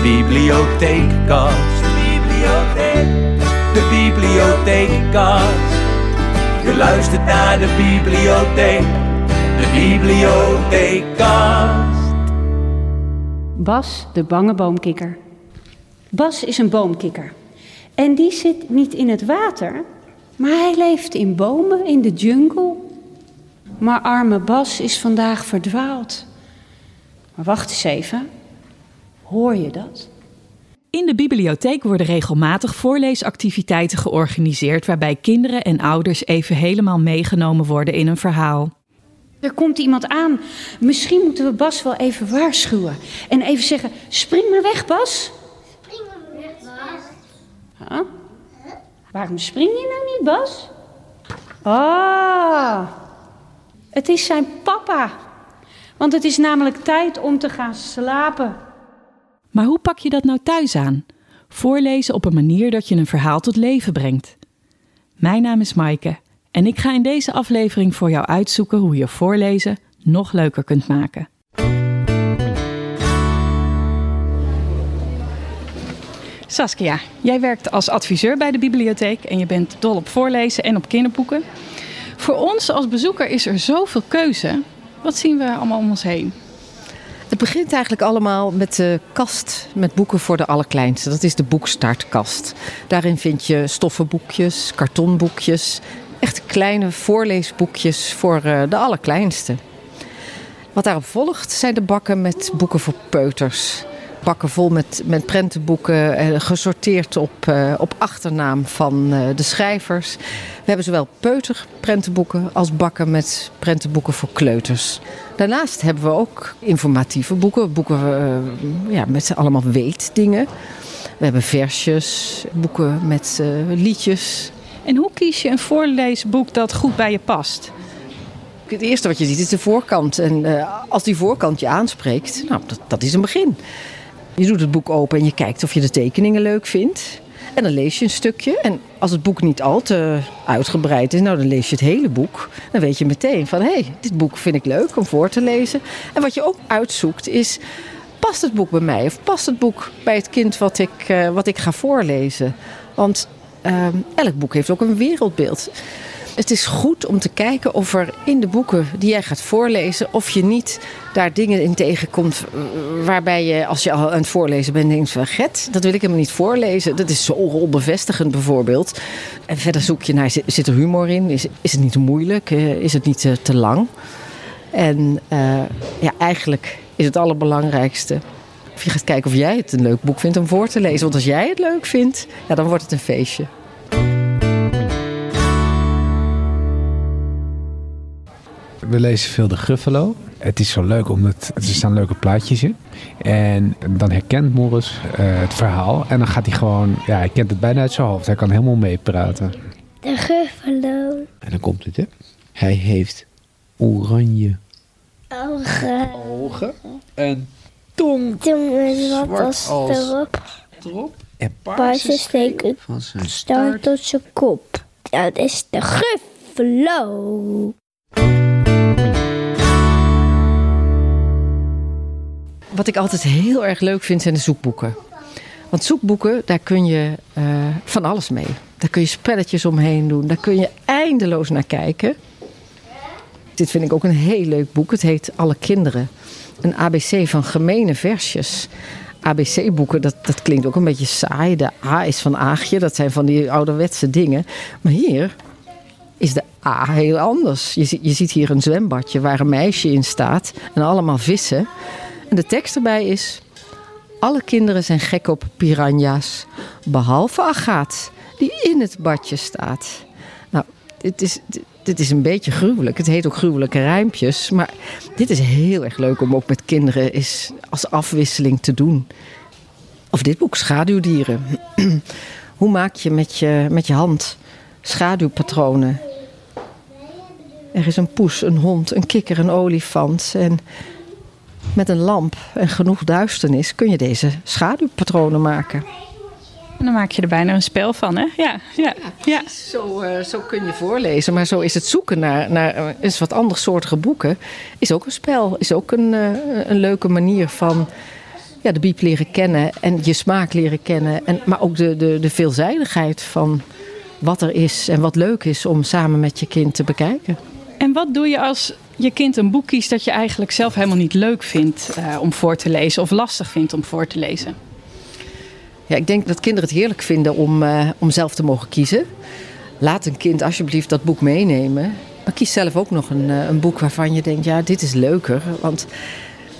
De bibliotheekkast. De bibliotheek. De bibliotheekkast. Je luistert naar de bibliotheek. De bibliotheekkast. Bas, de bange boomkikker. Bas is een boomkikker. En die zit niet in het water, maar hij leeft in bomen in de jungle. Maar arme Bas is vandaag verdwaald. Maar wacht eens even. Hoor je dat? In de bibliotheek worden regelmatig voorleesactiviteiten georganiseerd waarbij kinderen en ouders even helemaal meegenomen worden in een verhaal. Er komt iemand aan. Misschien moeten we Bas wel even waarschuwen. En even zeggen: spring maar weg, Bas. Spring maar weg, Bas. Huh? Waarom spring je nou niet, Bas? Ah, het is zijn papa. Want het is namelijk tijd om te gaan slapen. Maar hoe pak je dat nou thuis aan? Voorlezen op een manier dat je een verhaal tot leven brengt. Mijn naam is Maaike en ik ga in deze aflevering voor jou uitzoeken hoe je voorlezen nog leuker kunt maken. Saskia, jij werkt als adviseur bij de bibliotheek en je bent dol op voorlezen en op kinderboeken. Voor ons als bezoeker is er zoveel keuze. Wat zien we allemaal om ons heen? Het begint eigenlijk allemaal met de kast met boeken voor de allerkleinste. Dat is de boekstartkast. Daarin vind je stoffenboekjes, kartonboekjes, echt kleine voorleesboekjes voor eh, de allerkleinste. Wat daarop volgt zijn de bakken met boeken voor peuters. Bakken vol met, met prentenboeken, eh, gesorteerd op, eh, op achternaam van eh, de schrijvers. We hebben zowel peuterprentenboeken als bakken met prentenboeken voor kleuters. Daarnaast hebben we ook informatieve boeken, boeken ja, met allemaal weetdingen. We hebben versjes, boeken met uh, liedjes. En hoe kies je een voorleesboek dat goed bij je past? Het eerste wat je ziet is de voorkant. En uh, als die voorkant je aanspreekt, nou, dat, dat is een begin. Je doet het boek open en je kijkt of je de tekeningen leuk vindt. En dan lees je een stukje. En als het boek niet al te uitgebreid is, nou dan lees je het hele boek. Dan weet je meteen van hé, hey, dit boek vind ik leuk om voor te lezen. En wat je ook uitzoekt is, past het boek bij mij? Of past het boek bij het kind wat ik, uh, wat ik ga voorlezen? Want uh, elk boek heeft ook een wereldbeeld. Het is goed om te kijken of er in de boeken die jij gaat voorlezen, of je niet daar dingen in tegenkomt waarbij je als je al aan het voorlezen bent denkt van get, dat wil ik helemaal niet voorlezen. Dat is zo rolbevestigend bijvoorbeeld. En verder zoek je naar, zit er humor in? Is, is het niet moeilijk? Is het niet te, te lang? En ja, eigenlijk is het allerbelangrijkste of je gaat kijken of jij het een leuk boek vindt om voor te lezen. Want als jij het leuk vindt, ja, dan wordt het een feestje. We lezen veel de Gruffalo. Het is zo leuk omdat er staan leuke plaatjes in. En dan herkent Morris uh, het verhaal. En dan gaat hij gewoon, ja, hij kent het bijna uit zijn hoofd. Hij kan helemaal meepraten. De Gruffalo. En dan komt het, hè. Hij heeft oranje ogen. ogen. En tong. Tong met wat Zwart als als erop. Erop. En Paarse steken van zijn staart tot zijn kop. Dat is de Gruffalo. Wat ik altijd heel erg leuk vind zijn de zoekboeken. Want zoekboeken, daar kun je uh, van alles mee. Daar kun je spelletjes omheen doen. Daar kun je eindeloos naar kijken. Dit vind ik ook een heel leuk boek. Het heet Alle Kinderen. Een ABC van gemene versjes. ABC-boeken, dat, dat klinkt ook een beetje saai. De A is van Aagje, dat zijn van die ouderwetse dingen. Maar hier is de A heel anders. Je, je ziet hier een zwembadje waar een meisje in staat en allemaal vissen. En de tekst erbij is: Alle kinderen zijn gek op piranha's, behalve Agaat, die in het badje staat. Nou, dit is, dit is een beetje gruwelijk. Het heet ook gruwelijke rijmpjes. Maar dit is heel erg leuk om ook met kinderen is als afwisseling te doen. Of dit boek, Schaduwdieren. Hoe maak je met, je met je hand schaduwpatronen? Er is een poes, een hond, een kikker, een olifant. En met een lamp en genoeg duisternis kun je deze schaduwpatronen maken. En dan maak je er bijna een spel van, hè? Ja, ja, ja. Zo, uh, zo kun je voorlezen. Maar zo is het zoeken naar, naar eens wat andersoortige boeken. Is ook een spel. Is ook een, uh, een leuke manier van ja, de biep leren kennen en je smaak leren kennen. En, maar ook de, de, de veelzijdigheid van wat er is en wat leuk is om samen met je kind te bekijken. En wat doe je als je kind een boek kiest dat je eigenlijk zelf helemaal niet leuk vindt uh, om voor te lezen of lastig vindt om voor te lezen? Ja, ik denk dat kinderen het heerlijk vinden om, uh, om zelf te mogen kiezen. Laat een kind alsjeblieft dat boek meenemen. Maar kies zelf ook nog een, uh, een boek waarvan je denkt, ja, dit is leuker. Want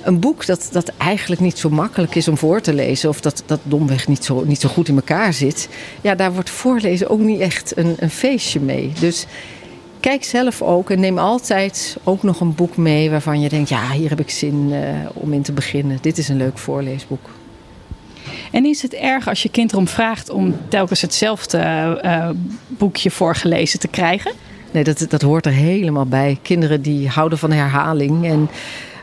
een boek dat, dat eigenlijk niet zo makkelijk is om voor te lezen, of dat, dat domweg niet zo, niet zo goed in elkaar zit, ja, daar wordt voorlezen ook niet echt een, een feestje mee. Dus kijk zelf ook en neem altijd ook nog een boek mee waarvan je denkt: ja, hier heb ik zin uh, om in te beginnen. Dit is een leuk voorleesboek. En is het erg als je kind erom vraagt om telkens hetzelfde uh, boekje voorgelezen te krijgen? Nee, dat, dat hoort er helemaal bij. Kinderen die houden van herhaling en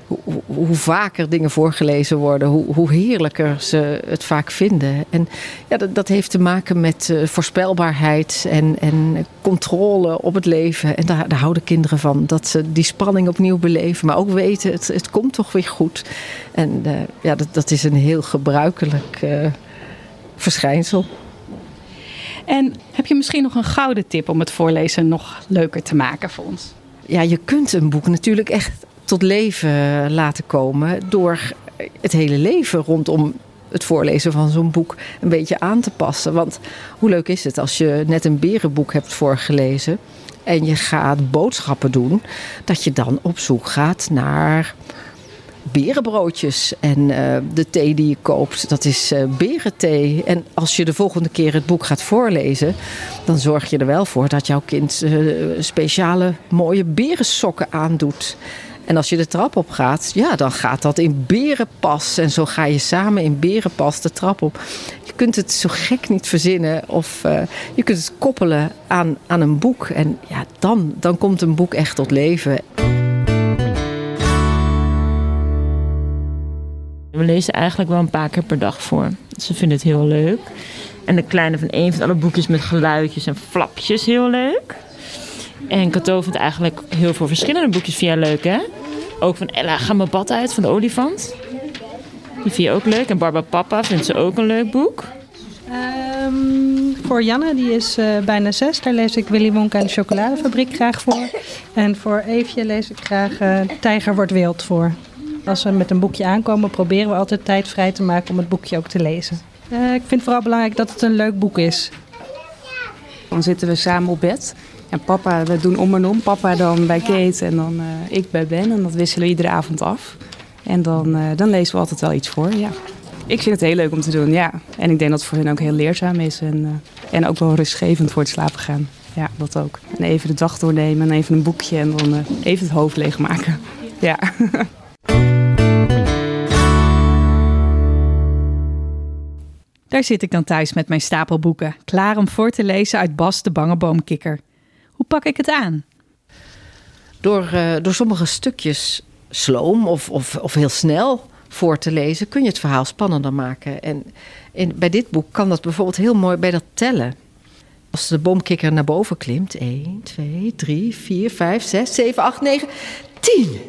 hoe, hoe, vaker dingen voorgelezen worden, hoe, hoe, heerlijker ze het vaak vinden. En ja, dat, dat heeft te maken met uh, voorspelbaarheid en, en, controle op het leven. En daar, daar, houden kinderen van. Dat ze die spanning opnieuw beleven, maar ook weten, het, het komt toch weer goed. En uh, ja, dat, dat is een heel gebruikelijk uh, verschijnsel. En heb je misschien nog een gouden tip om het voorlezen nog leuker te maken voor ons? Ja, je kunt een boek natuurlijk echt tot leven laten komen door het hele leven rondom het voorlezen van zo'n boek een beetje aan te passen. Want hoe leuk is het als je net een berenboek hebt voorgelezen en je gaat boodschappen doen, dat je dan op zoek gaat naar berenbroodjes. En uh, de thee die je koopt, dat is uh, berenthee. En als je de volgende keer het boek gaat voorlezen, dan zorg je er wel voor dat jouw kind uh, speciale mooie berensokken aandoet. En als je de trap op gaat, ja, dan gaat dat in berenpas. En zo ga je samen in berenpas de trap op. Je kunt het zo gek niet verzinnen. Of uh, je kunt het koppelen aan, aan een boek. En ja, dan, dan komt een boek echt tot leven. We lezen eigenlijk wel een paar keer per dag voor. Ze vinden het heel leuk. En de kleine van een van alle boekjes met geluidjes en flapjes heel leuk. En Cato vindt eigenlijk heel veel verschillende boekjes via leuk, hè? Ook van Ella, ga mijn bad uit van de olifant. Die vind je ook leuk. En Barba Papa vindt ze ook een leuk boek. Um, voor Janne, die is uh, bijna zes. Daar lees ik Willy Wonka en de chocoladefabriek graag voor. En voor Eefje lees ik graag uh, Tijger wordt wild voor. Als we met een boekje aankomen, proberen we altijd tijd vrij te maken om het boekje ook te lezen. Uh, ik vind het vooral belangrijk dat het een leuk boek is. Dan zitten we samen op bed. En papa, we doen om en om. Papa dan bij Kate en dan uh, ik bij Ben. En dat wisselen we iedere avond af. En dan, uh, dan lezen we altijd wel iets voor, ja. Ik vind het heel leuk om te doen, ja. En ik denk dat het voor hen ook heel leerzaam is. En, uh, en ook wel rustgevend voor het slapen gaan. Ja, dat ook. En even de dag doornemen en even een boekje en dan even het hoofd leegmaken. Ja. Daar zit ik dan thuis met mijn stapel boeken, klaar om voor te lezen uit Bas de Bange Boomkikker. Hoe pak ik het aan? Door, uh, door sommige stukjes sloom of, of, of heel snel voor te lezen, kun je het verhaal spannender maken. En in, bij dit boek kan dat bijvoorbeeld heel mooi bij dat tellen. Als de boomkikker naar boven klimt, 1, 2, 3, 4, 5, 6, 7, 8, 9, 10.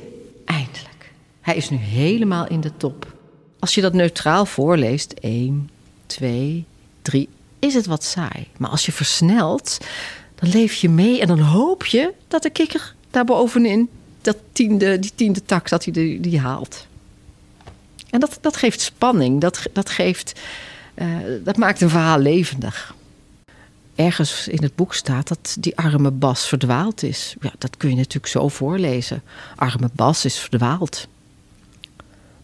Eindelijk. Hij is nu helemaal in de top. Als je dat neutraal voorleest, 1, 2, 3, is het wat saai. Maar als je versnelt, dan leef je mee en dan hoop je dat de kikker daarbovenin dat tiende, die tiende tak, dat hij die, die haalt. En dat, dat geeft spanning, dat, dat, geeft, uh, dat maakt een verhaal levendig. Ergens in het boek staat dat die arme Bas verdwaald is. Ja, dat kun je natuurlijk zo voorlezen. Arme Bas is verdwaald.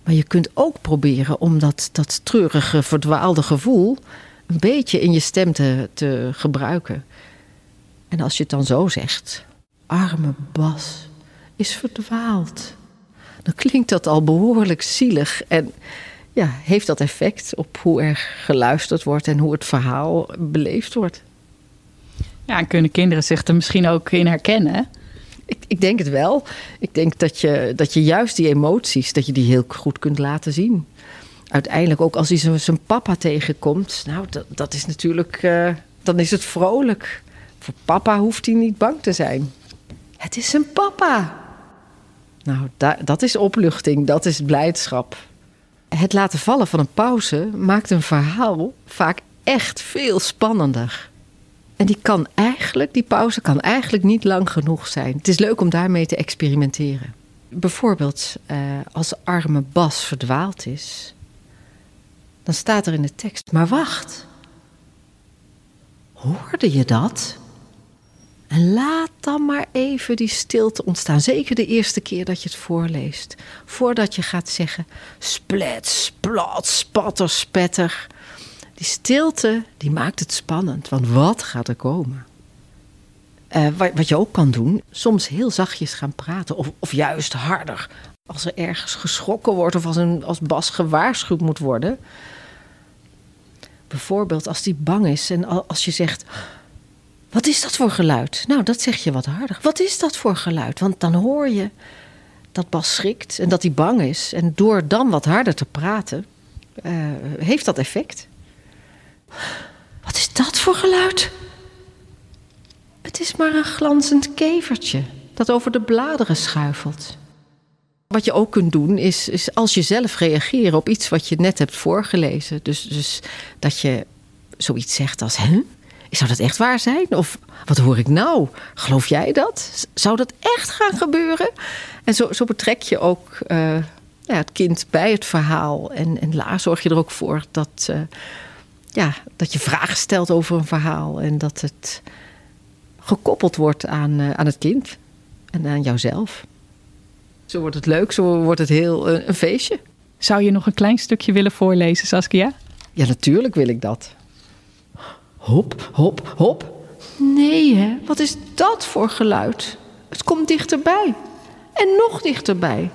Maar je kunt ook proberen om dat, dat treurige, verdwaalde gevoel een beetje in je stem te, te gebruiken. En als je het dan zo zegt, arme Bas is verdwaald, dan klinkt dat al behoorlijk zielig en ja, heeft dat effect op hoe er geluisterd wordt en hoe het verhaal beleefd wordt. Ja, en kunnen kinderen zich er misschien ook in herkennen? Ik, ik, denk het wel. Ik denk dat je, dat je juist die emoties, dat je die heel goed kunt laten zien. Uiteindelijk ook als hij zijn papa tegenkomt, nou, dat, dat is natuurlijk, uh, dan is het vrolijk. Voor papa hoeft hij niet bang te zijn. Het is zijn papa. Nou, da dat is opluchting, dat is blijdschap. het laten vallen van een pauze maakt een verhaal vaak echt veel spannender. En die kan eigenlijk, die pauze kan eigenlijk niet lang genoeg zijn. Het is leuk om daarmee te experimenteren. Bijvoorbeeld eh, als arme Bas verdwaald is, dan staat er in de tekst: Maar wacht, hoorde je dat? En laat dan maar even die stilte ontstaan. Zeker de eerste keer dat je het voorleest. Voordat je gaat zeggen splet, splat, spatter, spetter. Die stilte die maakt het spannend. Want wat gaat er komen? Uh, wat, wat, je ook kan doen, soms heel zachtjes gaan praten. Of, of juist harder. Als er ergens geschrokken wordt of als, een, als Bas gewaarschuwd moet worden. Bijvoorbeeld als die bang is en als je zegt... Wat is dat voor geluid? Nou, dat zeg je wat harder. Wat is dat voor geluid? Want dan hoor je dat Bas schrikt en dat hij bang is. En door dan wat harder te praten, uh, heeft dat effect. Wat is dat voor geluid? Het is maar een glanzend kevertje dat over de bladeren schuifelt. Wat je ook kunt doen is, is als je zelf reageren op iets wat je net hebt voorgelezen. Dus, dus dat je zoiets zegt als: hè? Zou dat echt waar zijn? Of wat hoor ik nou? Geloof jij dat? Zou dat echt gaan gebeuren? En zo, zo betrek je ook uh, ja, het kind bij het verhaal. En, en zorg je er ook voor dat, uh, ja, dat je vragen stelt over een verhaal. En dat het gekoppeld wordt aan, uh, aan het kind en aan jouzelf. Zo wordt het leuk, zo wordt het heel een feestje. Zou je nog een klein stukje willen voorlezen, Saskia? Ja, natuurlijk wil ik dat. Hop, hop, hop. Nee, hè? Wat is dat voor geluid? Het komt dichterbij. En nog dichterbij.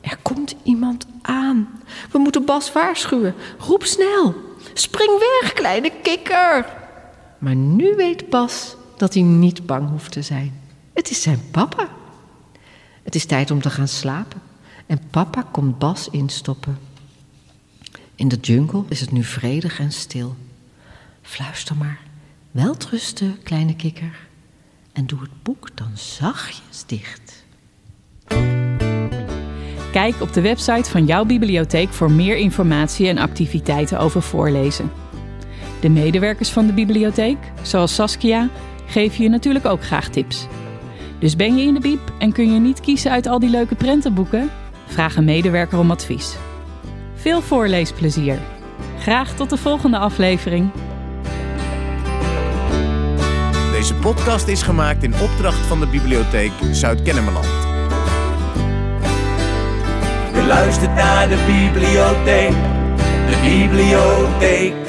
Er komt iemand aan. We moeten Bas waarschuwen. Roep snel. Spring weg, kleine kikker. Maar nu weet Bas dat hij niet bang hoeft te zijn. Het is zijn papa. Het is tijd om te gaan slapen. En papa komt Bas instoppen. In de jungle is het nu vredig en stil. Fluister maar. Welterusten, kleine kikker. En doe het boek dan zachtjes dicht. Kijk op de website van jouw bibliotheek voor meer informatie en activiteiten over voorlezen. De medewerkers van de bibliotheek, zoals Saskia, geven je natuurlijk ook graag tips. Dus ben je in de bieb en kun je niet kiezen uit al die leuke prentenboeken? Vraag een medewerker om advies. Veel voorleesplezier. Graag tot de volgende aflevering. Deze podcast is gemaakt in opdracht van de Bibliotheek Zuid-Kennemerland. Je luistert naar de bibliotheek, de bibliotheek.